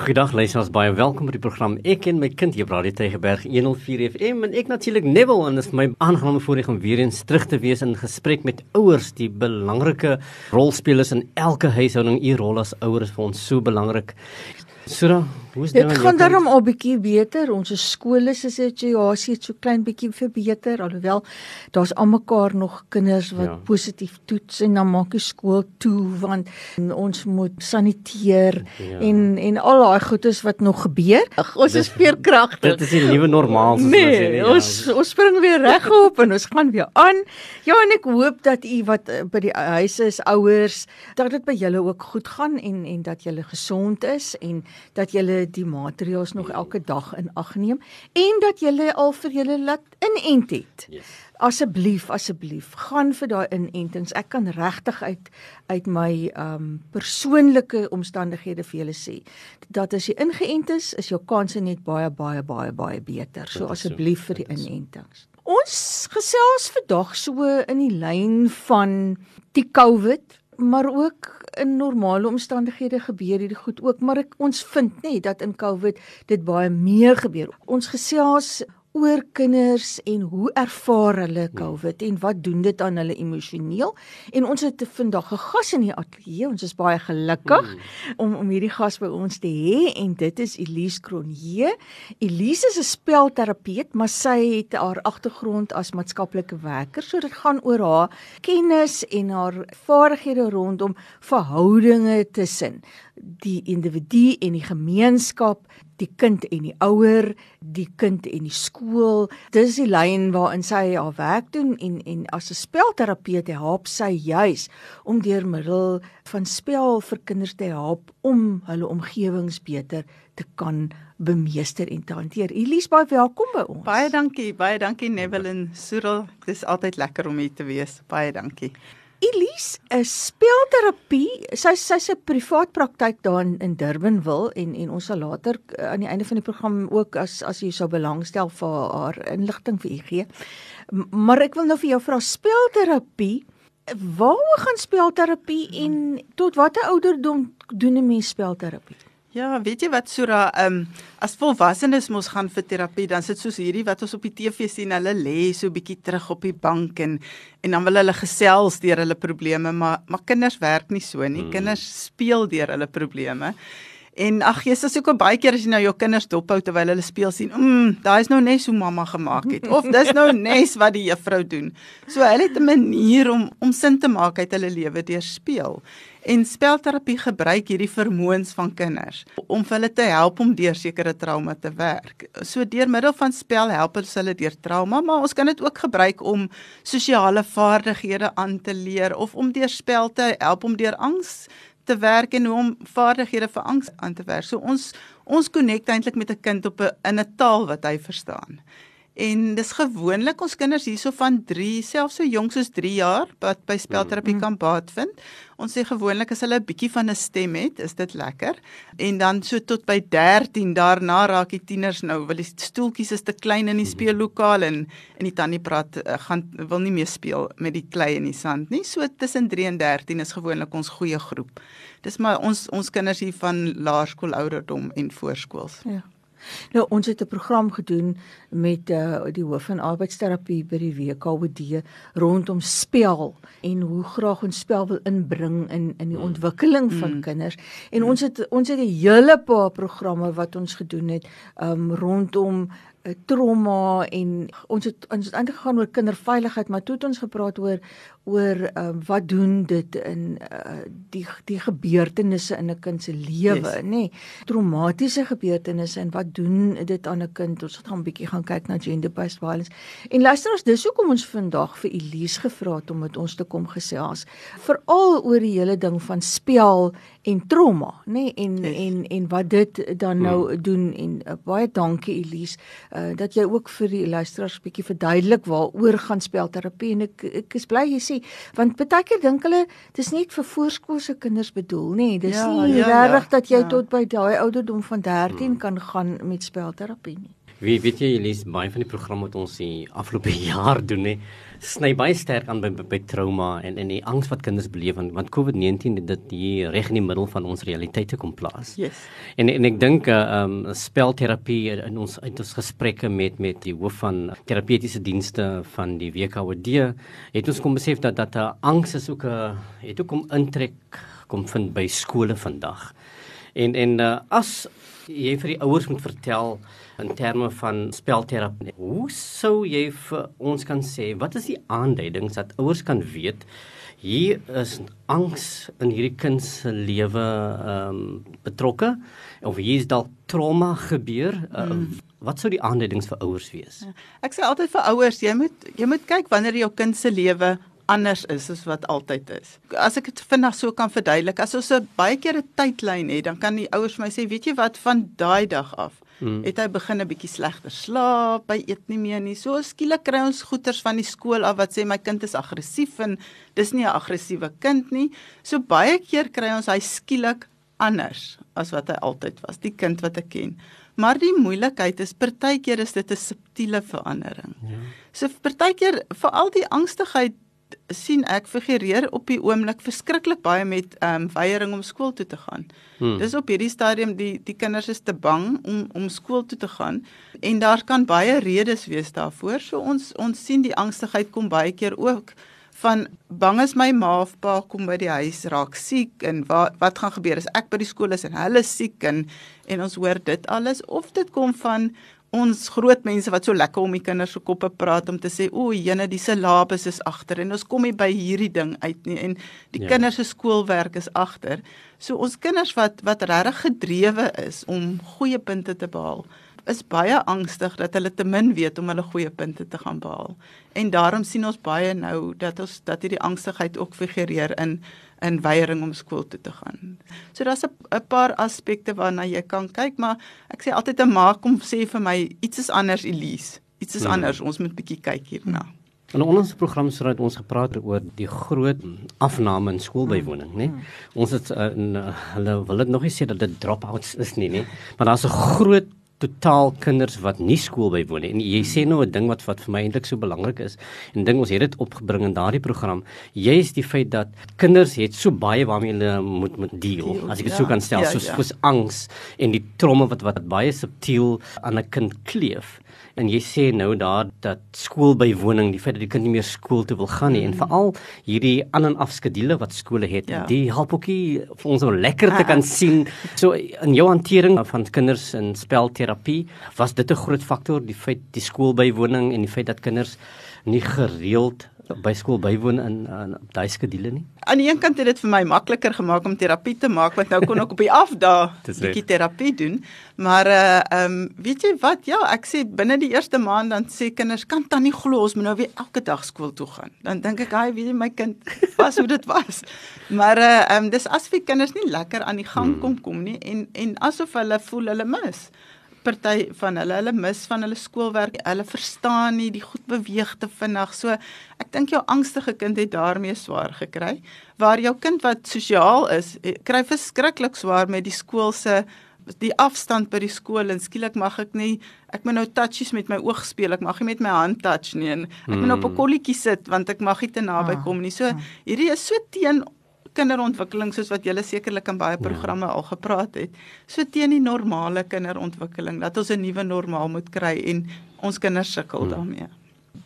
Goeiedag luisters, baie welkom by die program Ek en my kind hier by Radio Tygerberg 104 FM en ek natuurlik Neville en dit is my aangename voorreg om weer eens terug te wees in gesprek met ouers, die belangrike rolspelers in elke huishouding. U rol as ouers is vir ons so belangrik. Sura, hoe is dit? Dit gaan daarom al bietjie beter. Ons skole se situasie het so klein bietjie verbeter alhoewel daar's almekaar nog kinders wat ja. positief toets en dan maak die skool toe want ons moet saniteer ja. en en al daai goedes wat nog gebeur. Ach, ons dit, is veerkragtig. Dit is die nuwe normaal soos nee, ons sê. Nee, ons ons spring weer regop en ons gaan weer aan. Ja, en ek hoop dat u wat eh, by die huise is ouers dat dit by julle ook goed gaan en en dat julle gesond is en dat julle die maatreëls nog elke dag in ag neem en dat julle al vir julle laat inent het. Yes. Asseblief, asseblief, gaan vir daai inentings. Ek kan regtig uit uit my um persoonlike omstandighede vir julle sê dat as jy ingeënt is, is jou kanse net baie baie baie baie beter. So asseblief vir die inentings. Ons gesels vandag so in die lyn van die COVID maar ook in normale omstandighede gebeur hierdie goed ook, maar ek ons vind net dat in COVID dit baie meer gebeur. Ons gesels oor kinders en hoe ervaar hulle COVID en wat doen dit aan hulle emosioneel? En ons het vandag 'n gas in die ateljee. Ons is baie gelukkig mm. om om hierdie gas by ons te hê en dit is Elise Cronje. Elise is 'n spelterapeut, maar sy het haar agtergrond as maatskaplike werker, so dit gaan oor haar kennis en haar vaardighede rondom verhoudinge tussen die individu en die gemeenskap die kind en die ouer, die kind en die skool. Dis die lyn waarin sy haar werk doen en en as 'n spelterapeut help sy juis om deur middel van spel vir kinders te help om hulle omgewings beter te kan bemeester en te hanteer. Elise, baie welkom by ons. Baie dankie, baie dankie Neville en Cyril. Dit is altyd lekker om hier te wees. Baie dankie. Elise, 'n speelterapie, sy sy's 'n privaat praktyk daar in, in Durban wil en en ons sal later uh, aan die einde van die program ook as as jy sou belangstel vir haar inligting vir u gee. Maar ek wil nou vir jou vra speelterapie, waar gaan speelterapie en tot watter ouderdom doen 'n mens speelterapie? Ja, weet jy wat Sura, ehm um, as volwassenes mos gaan vir terapie, dan sit soos hierdie wat ons op die TV sien, hulle lê so bietjie terug op die bank en en dan wil hulle gesels deur hulle probleme, maar maar kinders werk nie so nie. Hmm. Kinders speel deur hulle probleme. En ag Jesus, ek kom baie keer as jy nou jou kinders dophou terwyl hulle speel sien, mm, daai is nou net so mamma gemaak het of dis nou nes wat die juffrou doen. So hulle het 'n manier om om sin te maak uit hulle lewe deur speel. En spelterapie gebruik hierdie vermoëns van kinders om vir hulle te help om deur sekere trauma te werk. So deur middel van spel help ons hulle deur trauma, maar ons kan dit ook gebruik om sosiale vaardighede aan te leer of om deur spel te help om deur angs te werk en hoe om vaardighede vir angs aan te werk. So ons ons connect eintlik met 'n kind op 'n in 'n taal wat hy verstaan. En dis gewoonlik ons kinders hierso van 3, selfs so jonk soos 3 jaar wat by spelterapie mm. kan baat vind. Ons sê gewoonlik as hulle 'n bietjie van 'n stem het, is dit lekker. En dan so tot by 13 daarna raak die tieners nou, wil die stoeltjies is te klein in die speellokaal en en die tannie praat uh, gaan wil nie meer speel met die klei in die sand nie. So tussen 3 en 13 is gewoonlik ons goeie groep. Dis maar ons ons kinders hier van laerskool ouderdom en voorskools. Ja. Nou ons het 'n program gedoen met uh, die hoof van arbeidsterapie by die WKOD rondom spel en hoe graag ons spel wil inbring in in die mm. ontwikkeling van mm. kinders. En mm. ons het ons het 'n hele paar programme wat ons gedoen het um, rondom trauma en ons het ons het eintlik gegaan oor kinderveiligheid maar toe het ons gepraat oor oor uh, wat doen dit in uh, die die gebeurtenisse in 'n kind se lewe yes. nê? Nee, traumatiese gebeurtenisse en wat doen dit aan 'n kind? Ons gaan 'n bietjie gaan kyk na gender based violence. En luister ons dis hoekom ons vandag vir Elise gevra het om met ons te kom gesels veral oor die hele ding van spel en trauma nê nee, en yes. en en wat dit dan nou hmm. doen en uh, baie dankie Elise uh, dat jy ook vir die luisteraars bietjie verduidelik waaroor gaan spelterapie en ek ek is bly jy sê want baie keer dink hulle dis net vir voorskoolse kinders bedoel nê nee, dis ja, nie ja, regtig ja, dat jy ja. tot by daai ouderdom van 13 hmm. kan gaan met spelterapie nie Wie weet jy Elise baie van die programme wat ons die afgelope jaar doen hè sny baie sterk aan by, by, by trauma en en die angs wat kinders beleef want, want COVID-19 het dit hier reg in die middel van ons realiteite kom plaas. Yes. En en ek dink uh, um spelterapie in ons uit ons gesprekke met met die hoof van terapeutiese dienste van die WKOD het ons kom besef dat dat 'n uh, angs is ook 'n uh, het ook kom intrek kom vind by skole vandag. En en uh, as jy vir die ouers moet vertel in terme van spelterapie. Hoe sou jy vir ons kan sê wat is die aanduidings dat ouers kan weet hier is angs in hierdie kind se lewe ehm um, betrokke of hier is dalk trauma gebeur? Uh, mm. Wat sou die aanduidings vir ouers wees? Ja. Ek sê altyd vir ouers, jy moet jy moet kyk wanneer jou kind se lewe anders is as wat altyd is. As ek dit vinnig so kan verduidelik, as ons 'n baie keer 'n tydlyn het, dan kan die ouers vir my sê, weet jy wat, van daai dag af hmm. het hy begin 'n bietjie slegter slaap, hy eet nie meer nie. So skielik kry ons goeters van die skool af wat sê my kind is aggressief en dis nie 'n aggressiewe kind nie. So baie keer kry ons hy skielik anders as wat hy altyd was, die kind wat ek ken. Maar die moeilikheid is partykeer is dit 'n subtiele verandering. Ja. So partykeer veral die angstigheid sien ek figureer op die oomblik verskriklik baie met ehm um, weiering om skool toe te gaan. Hmm. Dis op hierdie stadium die die kinders is te bang om om skool toe te gaan en daar kan baie redes wees daarvoor. So ons ons sien die angstigheid kom baie keer ook van bang is my ma of pa kom by die huis raak siek en wat wat gaan gebeur as ek by die skool is en hulle siek en en ons hoor dit alles of dit kom van ons groot mense wat so lekker om die kinders se koppe praat om te sê o, jene die syllabus is agter en ons kom nie by hierdie ding uit nie en die ja. kinders se skoolwerk is agter. So ons kinders wat wat regtig gedrewe is om goeie punte te behaal, is baie angstig dat hulle te min weet om hulle goeie punte te gaan behaal. En daarom sien ons baie nou dat ons dat hierdie angstigheid ook figureer in in weiering om skool toe te gaan. So daar's 'n paar aspekte waarna jy kan kyk, maar ek sê altyd 'n ma kom sê vir my iets is anders Elise. Iets is hmm. anders. Ons moet bietjie kyk hierna. In ons program sou dit ons gepraat oor die groot afname in skoolbywoning, né? Hmm. Ons het uh, in, uh, hulle wil dit nog nie sê dat dit dropouts is nie, né? Maar daar's 'n groot totaal kinders wat nie skool bywoon nie. En jy sê nou 'n ding wat wat vir my eintlik so belangrik is. En ding ons het dit opgebring in daardie program. Jy is die feit dat kinders het so baie waarmee hulle moet moet deel. As ek dit ja, so kan stel, ja, soos ja. soos angs en die tromme wat wat baie subtiel aan 'n kind kleef. En jy sê nou daar dat skoolbywoning, die feit dat die kind nie meer skool toe wil gaan nie mm. en veral hierdie aan en afskedules wat skole het, ja. die help ook vir ons om lekker te kan sien. So in jou hantering van kinders in spelterapie, was dit 'n groot faktor, die feit die skoolbywoning en die feit dat kinders nie gereeld by skool bywoon in in daai skedule nie. Aan die een kant het dit vir my makliker gemaak om terapie te maak want nou kon ek op die afdaag 'n bietjie terapie doen. Maar uh ehm um, weet jy wat? Ja, ek sê binne die eerste maand dan sê kinders kan dan nie glo ons moet nou weer elke dag skool toe gaan. Dan dink ek, "Haai, weet jy my kind, was hoe dit was." Maar uh ehm um, dis asof die kinders nie lekker aan die gang hmm. kom kom nie en en asof hulle voel hulle mis party van hulle hulle mis van hulle skoolwerk. Hulle verstaan nie die goed beweeg te vinnig. So ek dink jou angstige kind het daarmee swaar gekry. Waar jou kind wat sosiaal is, eh, kry verskriklik swaar met die skool se die afstand by die skool en skielik mag ek nie ek moet nou touchies met my oog speel ek mag nie met my hand touch nie en ek moet hmm. op 'n kolletjie sit want ek mag nie te naby ah, kom nie so ah. hierdie is so teen kinderontwikkeling soos wat julle sekerlik in baie ja. programme ja. al gepraat het. So teen die normale kinderontwikkeling dat ons 'n nuwe normaal moet kry en ons kinders sukkel hmm. daarmee.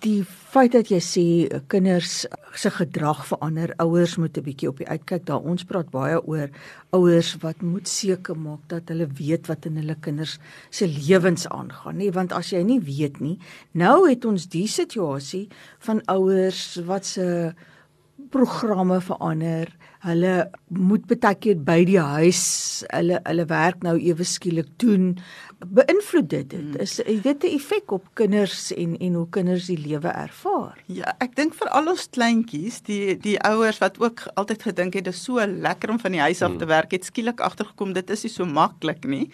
Die feit dat jy sê kinders se gedrag verander, ouers moet 'n bietjie op die uitkyk daar. Ons praat baie oor ouers wat moet seker maak dat hulle weet wat in hulle kinders se lewens aangaan, nie want as jy nie weet nie, nou het ons die situasie van ouers wat se programme verander. Hulle moet baie keer by die huis, hulle hulle werk nou ewe skielik doen. Beïnvloed dit dit? Hmm. Is dit 'n effek op kinders en en hoe kinders die lewe ervaar? Ja, ek dink vir al ons kleintjies, die die ouers wat ook altyd gedink het dit is so lekker om van die huis af te hmm. werk, het skielik agtergekom dit is nie so maklik nie.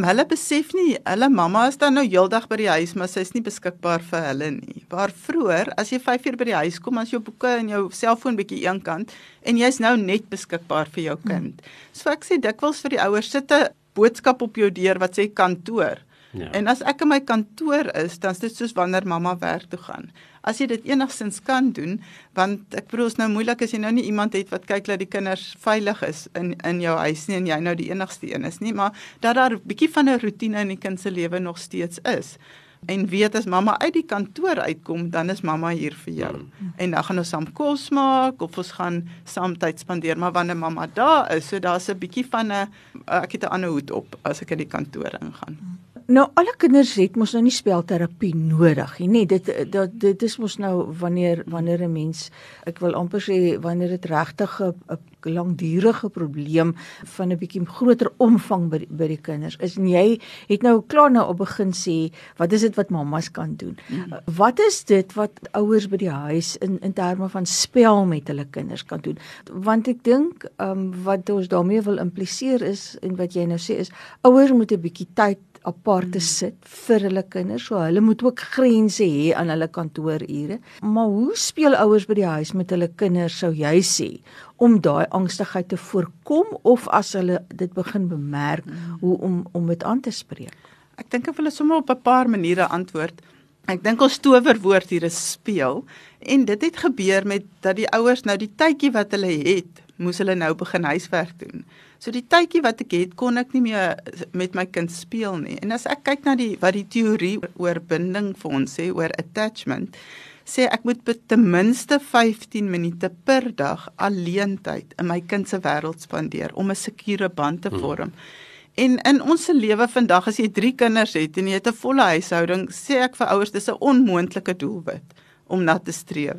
Hulle besef nie hulle mamma is dan nou heeldag by die huis, maar sy is nie beskikbaar vir hulle nie. Waar vroeër, as jy 5 uur by die huis kom, as jou boeke en jou selfoon bietjie eenkant en jy's nou net beskikbaar vir jou kind. So ek sê dikwels vir die ouers sit 'n boodskap op jou deur wat sê kantoor. Ja. En as ek in my kantoor is, dan is dit soos wanneer mamma werk toe gaan. As jy dit enigstens kan doen, want ek bedoel is nou moeilik as jy nou nie iemand het wat kyk dat die kinders veilig is in in jou huis nie en jy nou die enigste een is nie, maar dat daar 'n bietjie van 'n rotine in die kind se lewe nog steeds is en weet as mamma uit die kantoor uitkom, dan is mamma hier vir jou. Mm. En dan gaan ons saam kos maak of ons gaan saam tyd spandeer, maar wanneer mamma daar is, so daar's 'n bietjie van 'n ek het 'n ander hoed op as ek in die kantoor ingaan. Mm. Nou alle kinders het mos nou nie spelterapie nodig nie. Nee, dit dit dit is mos nou wanneer wanneer 'n mens ek wil amper sê wanneer dit regtig 'n langdurige probleem van 'n bietjie groter omvang by, by die kinders is en jy het nou klaar nou op begin sê wat is dit wat mammas kan doen? Mm. Wat is dit wat ouers by die huis in in terme van spel met hulle kinders kan doen? Want ek dink ehm um, wat ons daarmee wil impliseer is en wat jy nou sê is ouers moet 'n bietjie tyd apart te sit vir hulle kinders. So hulle moet ook grense hê aan hulle kantoorure. Maar hoe speel ouers by die huis met hulle kinders sou jy sê om daai angstigheid te voorkom of as hulle dit begin bemerk hoe om om dit aan te spreek? Ek dink ek wil sommer op 'n paar maniere antwoord. Ek dink ons towerwoord hier is speel en dit het gebeur met dat die ouers nou die tydjie wat hulle het, moes hulle nou begin huiswerk doen. So die tydjie wat ek het, kon ek nie meer met my kind speel nie. En as ek kyk na die wat die teorie oor binding vir ons sê oor attachment, sê ek moet ten minste 15 minute per dag alleen tyd in my kind se wêreld spandeer om 'n sekure band te hmm. vorm. Hmm. En in ons se lewe vandag as jy 3 kinders het en jy het 'n volle huishouding, sê ek vir ouers dis 'n onmoontlike doelwit om na te streef.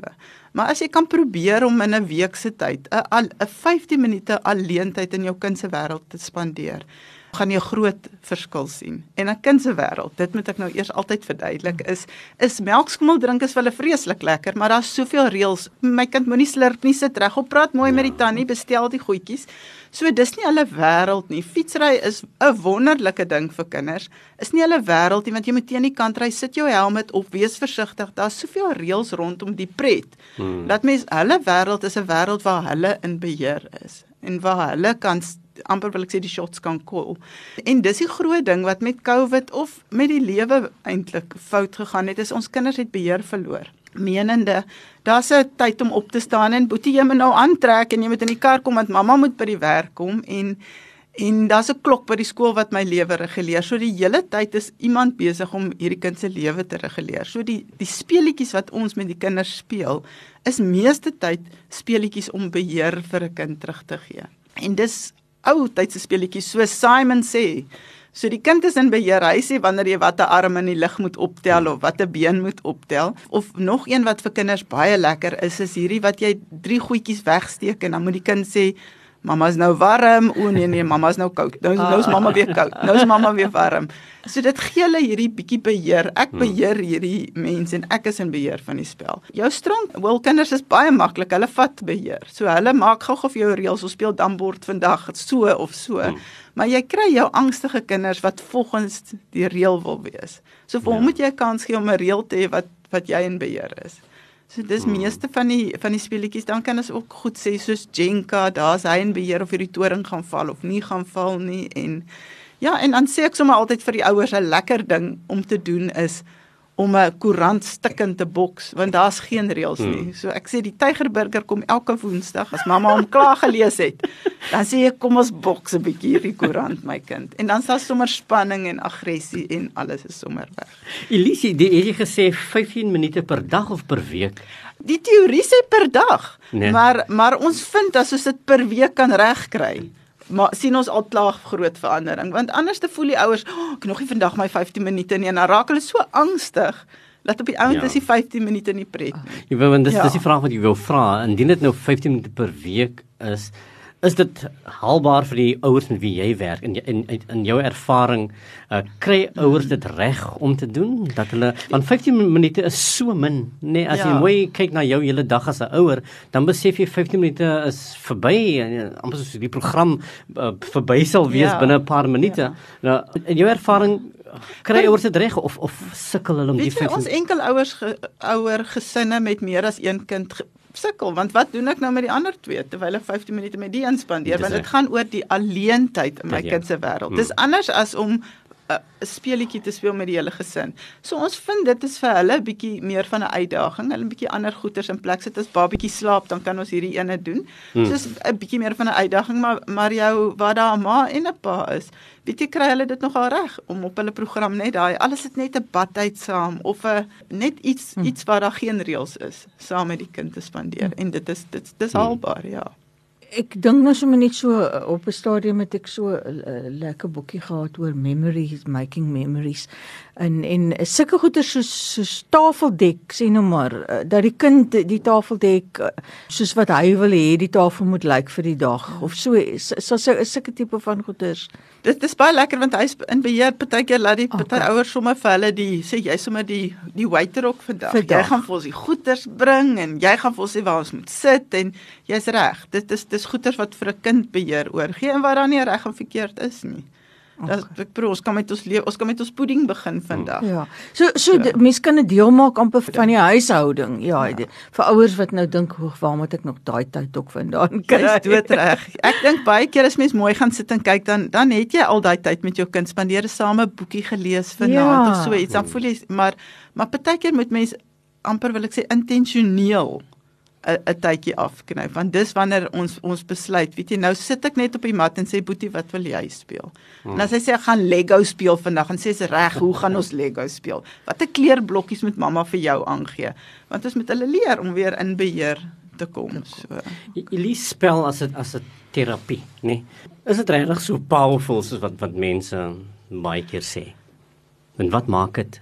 Maar as jy kan probeer om in 'n week se tyd 'n 'n 15 minute alleen tyd in jou kind se wêreld te spandeer, gaan jy groot verskil sien. En 'n kind se wêreld, dit moet ek nou eers altyd verduidelik, is is melkskommel drink is vir hulle vreeslik lekker, maar daar's soveel reëls. My kind moenie slurp nie, sit reg op, praat mooi met die tannie, bestel die goedjies. So dis nie hulle wêreld nie. Fietsry is 'n wonderlike ding vir kinders. Is nie hulle wêreld nie want jy moet teen die kant ry, sit jou helm op, wees versigtig. Daar's soveel reëls rondom die pret. Hmm. Dat mens hulle wêreld is 'n wêreld waar hulle in beheer is en waar hulle kan amper wil ek sê die shots kan call. En dis die groot ding wat met COVID of met die lewe eintlik fout gegaan het, is ons kinders het beheer verloor menende daar's 'n tyd om op te staan en boetie jy moet nou aantrek en jy moet in die kar kom want mamma moet by die werk kom en en daar's 'n klok by die skool wat my lewe reguleer. So die hele tyd is iemand besig om hierdie kind se lewe te reguleer. So die die speletjies wat ons met die kinders speel is meeste tyd speletjies om beheer vir 'n kind terug te gee. En dis ou tydse speletjies so Simon sê So die kind is in beheer. Hy sê wanneer jy watter arm in die lug moet optel of watter been moet optel. Of nog een wat vir kinders baie lekker is, is hierdie wat jy drie goedjies wegsteek en dan moet die kind sê Mamma's nou warm. O nee nee, mamma's nou koud. Nou nou is mamma weer koud. Nou is mamma weer warm. So dit gee hulle hierdie bietjie beheer. Ek hmm. beheer hierdie mense en ek is in beheer van die spel. Jou strong wil kinders is baie maklik. Hulle vat beheer. So hulle maak gou of jou reëls, ons speel dambord vandag so of so. Hmm. Maar jy kry jou angstige kinders wat volgens die reël wil wees. So vir hom ja. moet jy 'n kans gee om 'n reël te hê wat wat jy in beheer is. So dis hmm. meeste van die van die speletjies dan kan ons ook goed sê soos Jenka, daar's hy in beheer of hierdie toring gaan val of nie gaan val nie en ja, en dan sê ek sommer altyd vir die ouers 'n lekker ding om te doen is om 'n koerant stikkend te boks want daar's geen reëls nie. Hmm. So ek sê die Tygerburger kom elke Woensdag as mamma hom klaar gelees het. Dan sê ek kom ons boks 'n bietjie hierdie koerant my kind. En dan sal sommer spanning en aggressie en alles is sommer weg. Elisie, het jy gesê 15 minute per dag of per week? Die teorie sê per dag. Nee. Maar maar ons vind as ons dit per week kan regkry maar sien ons al klaar groot verandering want anders te voel die ouers oh, ek nog nie vandag my 15 minute nie en dan raak hulle so angstig dat op die ouend ja. is die 15 minute nie pret. Jy weet want dis ja. dis die vraag wat jy wil vra indien dit nou 15 minute per week is is dit haalbaar vir die ouers met wie jy werk in in in jou ervaring uh, kry ouers dit reg om te doen dat hulle want 15 minute is so min nê nee, as ja. jy mooi kyk na jou hele dag as 'n ouer dan besef jy 15 minute is verby amper soos die program uh, verby sal wees ja. binne 'n paar minute ja. nou in jou ervaring kry ouers dit reg of of sukkel hulle om die 15 ons enkel ouers ge, ouer gesinne met meer as een kind sukkel want wat doen ek nou met die ander twee terwyl ek 15 minute met die inspandeer want dit gaan oor die alleentyd in my kind se wêreld. Dis hmm. anders as om 'n speelietjie te speel met die hele gesin. So ons vind dit is vir hulle 'n bietjie meer van 'n uitdaging. Hulle 'n bietjie ander goeters in plek sit as babatjie slaap, dan kan ons hierdie ene doen. Hmm. So is 'n bietjie meer van 'n uitdaging, maar maar jou wat daar 'n ma en 'n pa is, weet jy kry hulle dit nogal reg om op hulle program net daai alles het net 'n badtyd saam of 'n net iets hmm. iets waar daar geen reëls is saam met die kind te spandeer hmm. en dit is dit dis haalbaar, ja ek dink nou sommer net so uh, op 'n stadium het ek so 'n uh, uh, lekker boekie gehad oor memories making memories en en sulke goeder soos soos tafeldek sê nou maar uh, dat die kind die tafeldek soos wat hy wil hê die tafel moet lyk vir die dag of so so so 'n sulke tipe van goeders. Dit is baie lekker want hy's in beheer. Partykeer laat die party okay. ouers sommer vir hulle die sê jy sommer die die waiter ook vandag. Jy gaan vir ons die goeders bring en jy gaan vir ons sê waar ons moet sit en jy's reg. Dit is dis goeders wat vir 'n kind beheer oorgee en wat dan nie reg en verkeerd is nie Dat ek probeer ons kan met ons lewe ons kan met ons pudding begin vandag. Ja. So so ja. mense kan dit deel maak amper van die huishouding. Ja, ja. Die, vir ouers wat nou dink hoe waar moet ek nog daai tyd ook vandaan kry? Dis doodreg. Ek dink baie keer as mens mooi gaan sit en kyk dan dan het jy al daai tyd met jou kind spandeer, same boekie gelees vanaand ja. of so iets. Dan voel jy maar maar partykeer moet mens amper wil ek sê intentioneel 'n tydjie afknyp want dis wanneer ons ons besluit weet jy nou sit ek net op die mat en sê boetie wat wil jy speel hmm. en as hy sê ek gaan Lego speel vandag en sê is reg hoe gaan ons Lego speel watter kleurblokkies moet mamma vir jou aangee want ons moet hulle leer om weer in beheer te kom so Elise spel as dit as 'n terapie nê nee? is dit regtig so powerful soos wat wat mense baie keer sê en wat maak dit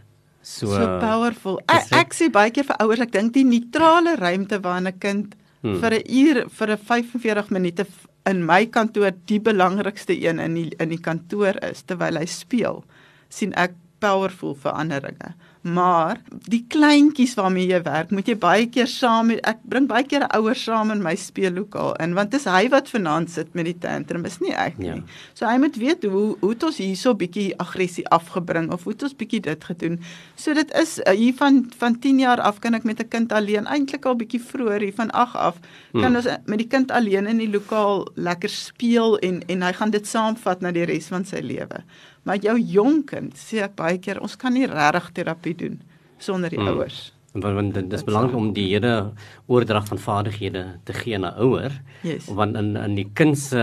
So, so powerful. Ek, ek sê baie keer vir ouers, ek dink die neutrale ruimte waarin 'n kind hmm. vir 'n uur vir 'n 45 minute in my kantoor die belangrikste een in die in die kantoor is terwyl hy speel, sien ek powerful veranderinge maar die kleintjies waarmee jy werk, moet jy baie keer saam ek bring baie keer ouers saam in my speellokaal in want dis hy wat vanaand sit met die tantrum, is nie ek nie. Ja. So hy moet weet hoe hoe het ons hierso bietjie aggressie afgebring of hoe het ons bietjie dit gedoen. So dit is uh, hier van van 10 jaar af kan ek met 'n kind alleen eintlik al bietjie vroeër hier van 8 af kan hmm. ons uh, met die kind alleen in die lokaal lekker speel en en hy gaan dit saamvat na die res van sy lewe. Maar jou jong kind, sê ek baie keer, ons kan nie regtig terapie doen sonder die hmm. ouers. Want want dit is belangrik om die hele oordrag van vaardighede te gee na ouer. Yes. Want in in die kind se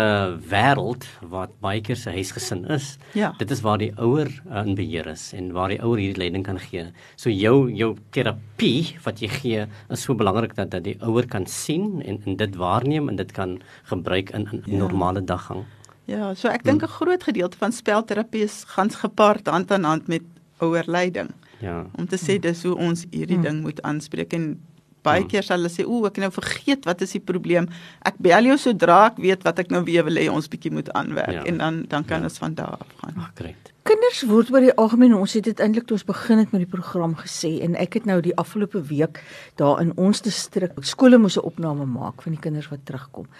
wêreld wat baie keer se huisgesin is, ja. dit is waar die ouer uh, in beheer is en waar die ouer hierdie leiding kan gee. So jou jou terapie wat jy gee is so belangrik dat dat die ouer kan sien en en dit waarneem en dit kan gebruik in in ja. normale daggang. Ja, so ek dink 'n groot gedeelte van spelterapie is gans gepaard hand aan hand met ouerleiding. Ja. Om te sê dis hoe ons hierdie ding moet aanspreek en baie keer sal hulle sê o, ek nou vergeet wat is die probleem. Ek bel jou sodra ek weet wat ek nou weer wil hê ons bietjie moet aanwerk ja. en dan dan kan ja. ons van daar af gaan. Ag, great. Kinders word oor die algemeen ons het dit eintlik toe ons begin het met die program gesê en ek het nou die afgelope week daar in ons distrik skole moes 'n opname maak van die kinders wat terugkom.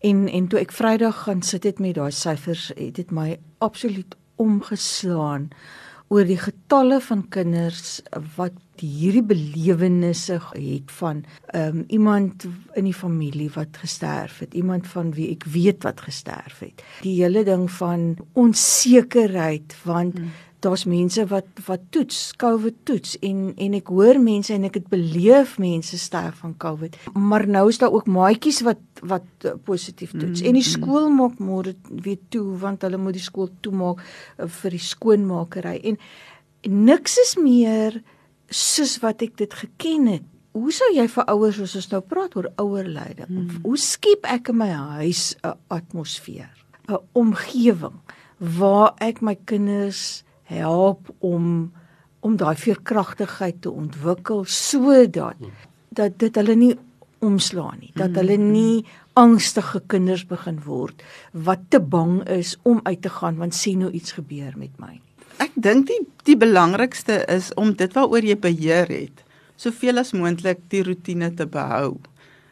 En en toe ek Vrydag gaan sit het met daai syfers, het dit my absoluut omgeslaan oor die getalle van kinders wat hierdie belewennisse het van um, iemand in die familie wat gesterf het, iemand van wie ek weet wat gesterf het. Die hele ding van onsekerheid want hmm daar's mense wat wat toets, COVID toets en en ek hoor mense en ek het beleef mense sterf van COVID. Maar nou is daar ook maatjies wat wat uh, positief toets. Mm, en die mm. skool maak môre weer toe want hulle moet die skool toemaak uh, vir die skoonmakery en, niks is meer soos wat ek dit geken het. Hoe sou jy vir ouers soos ons nou praat oor ouerleiding? Mm. Hoe skep ek in my huis 'n atmosfeer, 'n omgewing waar ek my kinders help om om daai veerkragtigheid te ontwikkel sodat dat dit hulle nie omslaan nie dat hulle mm-hmm. nie angstige kinders begin word wat te bang is om uit te gaan want sien hoe iets gebeur met my ek dink die die belangrikste is om dit waaroor jy beheer het soveel as moontlik die rotine te behou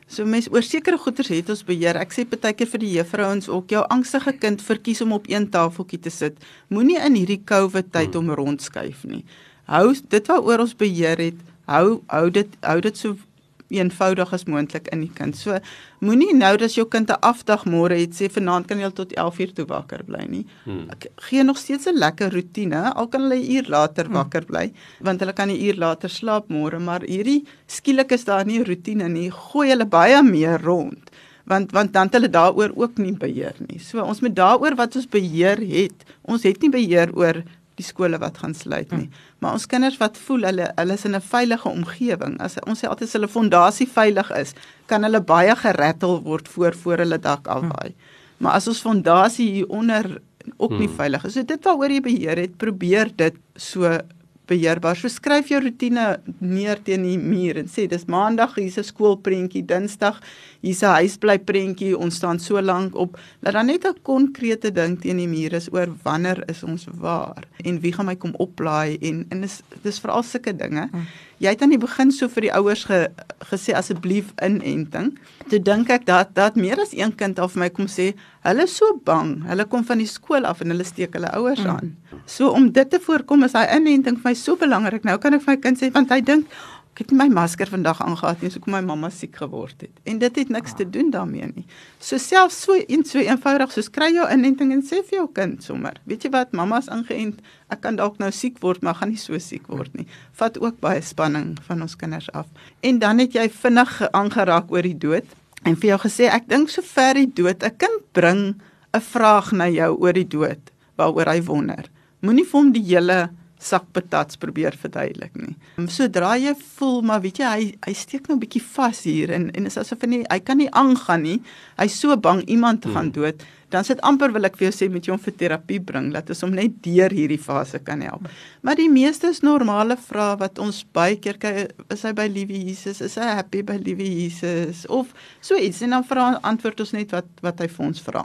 So mense oor sekere goederes het ons beheer. Ek sê partykeer vir die juffrouens ook jou angstige kind verkies om op een tafeltjie te sit. Moenie in hierdie COVID tyd om rondskuif nie. Hou dit waaroor ons beheer het. Hou hou dit hou dit so eenvoudig as moontlik in die kind. So moenie nou dat jou kind 'n afdag môre het sê vanaand kan jy tot 11:00 toe wakker bly nie. Hmm. Gee nog steeds 'n lekker rotine al kan hulle 'n uur later hmm. wakker bly want hulle kan 'n uur later slaap môre, maar hierdie skielik is daar nie 'n rotine nie. Gooi hulle baie meer rond want want dan het hulle daaroor ook nie beheer nie. So ons moet daaroor wat ons beheer het. Ons het nie beheer oor die skole wat gaan sluit nie. Hmm. Maar ons kinders wat voel hulle hulle is in 'n veilige omgewing. As ons sê altyd as hulle fondasie veilig is, kan hulle baie gerattel word voor voor hulle dak afwaai. Hmm. Maar as ons fondasie hier onder ook nie hmm. veilig is, so dit waaroor jy beheer het, probeer dit so beheerbaar. So skryf jou rotine neer teen die muur en sê dis maandag hier's 'n skoolprentjie, dinsdag hier's 'n huisbly prentjie, ons staan so lank op. Laat dan net 'n konkrete ding teen die muur is oor wanneer is ons waar en wie gaan my kom oplaai en en dis dis veral sulke dinge. Hmm jy het aan die begin so vir die ouers ge, gesê asseblief inenting. Toe dink ek dat dat meer as een kind al vir my kom sê, hulle is so bang. Hulle kom van die skool af en hulle steek hulle ouers mm. aan. So om dit te voorkom is daai inenting vir my so belangrik. Nou kan ek vir my kind sê want hy dink Ek het my masker vandag aangehad nie, so kom my mamma siek geword het. En dit het niks te doen daarmee nie. So selfs so een so eenvoudig so kry jou inenting en sê vir jou kind sommer, weet jy wat, mamma's ingeënt. Ek kan dalk nou siek word, maar gaan nie so siek word nie. Vat ook baie spanning van ons kinders af. En dan het jy vinnig aangeraak oor die dood en vir jou gesê ek dink sover die dood 'n kind bring 'n vraag na jou oor die dood waaroor hy wonder. Moenie vir hom die hele sak patats probeer verduidelik nie. Sodra jy voel maar weet jy hy hy steek nou 'n bietjie vas hier en en is asof hy nie hy kan nie aangaan nie. Hy's so bang iemand te gaan hmm. dood. Dan sit amper wil ek vir jou sê met jou om vir terapie bring dat ons hom net deur hierdie fase kan help. Maar die meeste is normale vrae wat ons baie keer kry is hy by liewe Jesus? Is hy happy by liewe Jesus? Of so iets en dan vra antwoord ons net wat wat hy vir ons vra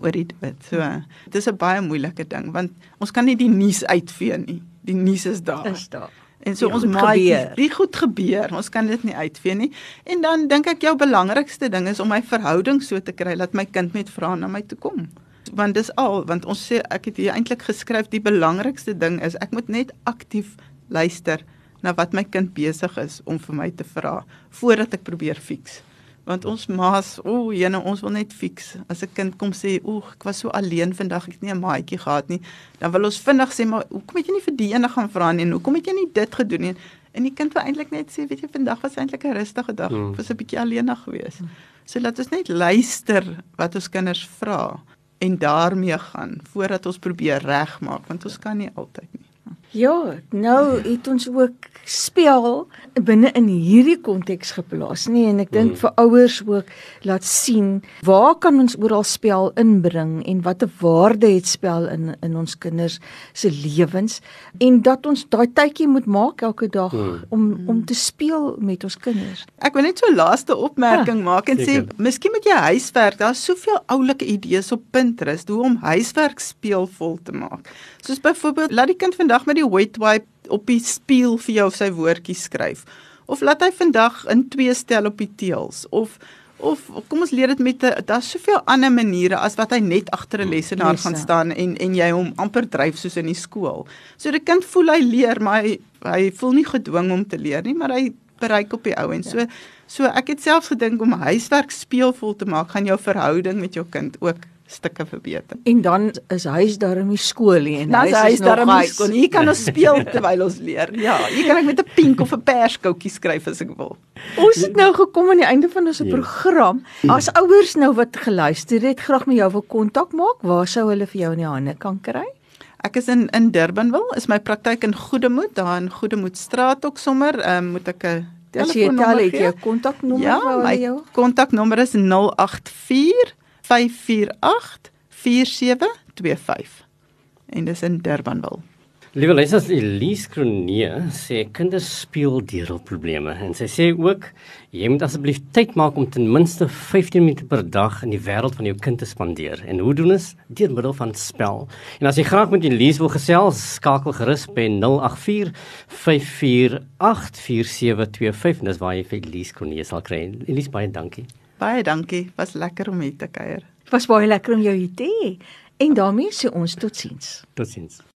oor die dood. So dis 'n baie moeilike ding want ons kan nie die nuus uitvee nie die nuus is daar. Is daar. En so die ons maak die goed gebeur. Ons kan dit nie uitvee nie. En dan dink ek jou belangrikste ding is om my verhouding so te kry dat my kind met vra na my toe kom. Want dis al, want ons sê ek het hier eintlik geskryf die belangrikste ding is ek moet net aktief luister na wat my kind besig is om vir my te vra voordat ek probeer fiks want ons maas, o, jene, ons wil net fiks. As 'n kind kom sê, "O, ek was so alleen vandag, ek het nie 'n maatjie gehad nie." Dan wil ons vinnig sê, "Maar hoekom het jy nie vir die ene gaan vra nie? En hoekom het jy nie dit gedoen nie?" En die kind wil eintlik net sê, "Weet jy, vandag was eintlik 'n rustige dag. Ek was 'n bietjie alleenig geweest." So laat ons net luister wat ons kinders vra en daarmee gaan voordat ons probeer regmaak, want ons kan nie altyd nie. Ja, nou het ons ook spel binne in hierdie konteks geplaas, nie en ek dink mm. vir ouers ook laat sien waar kan ons oral spel inbring en watter waarde het spel in in ons kinders se lewens en dat ons daai tydjie moet maak elke dag mm. om om te speel met ons kinders. Ek wil net so laaste opmerking ja, maak en zeker. sê miskien moet jy huiswerk, daar's soveel oulike idees op Pinterest hoe om huiswerk speelvol te maak. Soos byvoorbeeld laat die kind vandag met die wet wipe op die spieël vir jou sy woordjies skryf. Of laat hy vandag in twee stel op die teels of of kom ons leer dit met 'n daar's soveel ander maniere as wat hy net agter 'n lesenaar gaan staan en en jy hom amper dryf soos in die skool. So die kind voel hy leer, maar hy hy voel nie gedwing om te leer nie, maar hy bereik op die ou en so ja. so ek het selfs gedink om huiswerk speelvol te maak gaan jou verhouding met jou kind ook stukke verbeter. En dan is huis daar in die skool nie en huis, huis is daar in die skool. Hier kan ons speel terwyl ons leer. Ja, hier kan ek met 'n pink of 'n perskoutjie skryf as ek wil. Ons het nou gekom aan die einde van ons ja. program. As ouers nou wat geluister het, graag met jou wil kontak maak, waar sou hulle vir jou in die hande kan kry? Ek is in in Durbanville, is my praktyk in Goedemoed, daar in Goedemoedstraat ook sommer. Ehm um, moet ek 'n telefoonnommer gee? Jy kontaknommer ja, vir jou? Ja, my kontaknommer is 084 0724574725 en dis in Durbanville. Liewe lesers, Elise Kronie sê kinders speel deur hul probleme en sy sê ook jy moet asseblief tyd maak om ten minste 15 minute per dag in die wêreld van jou kind te spandeer. En hoe doen ons? Deur middel van spel. En as jy graag met Elise wil gesels, skakel gerus by 084 5484725. Dis waar jy vir Elise Kronie sal kry. Elise, baie dankie. Baie dankie. Was lekker om hier te kuier. Was baie lekker om jou hier te hê. En daarmee sê ons totsiens. Totsiens.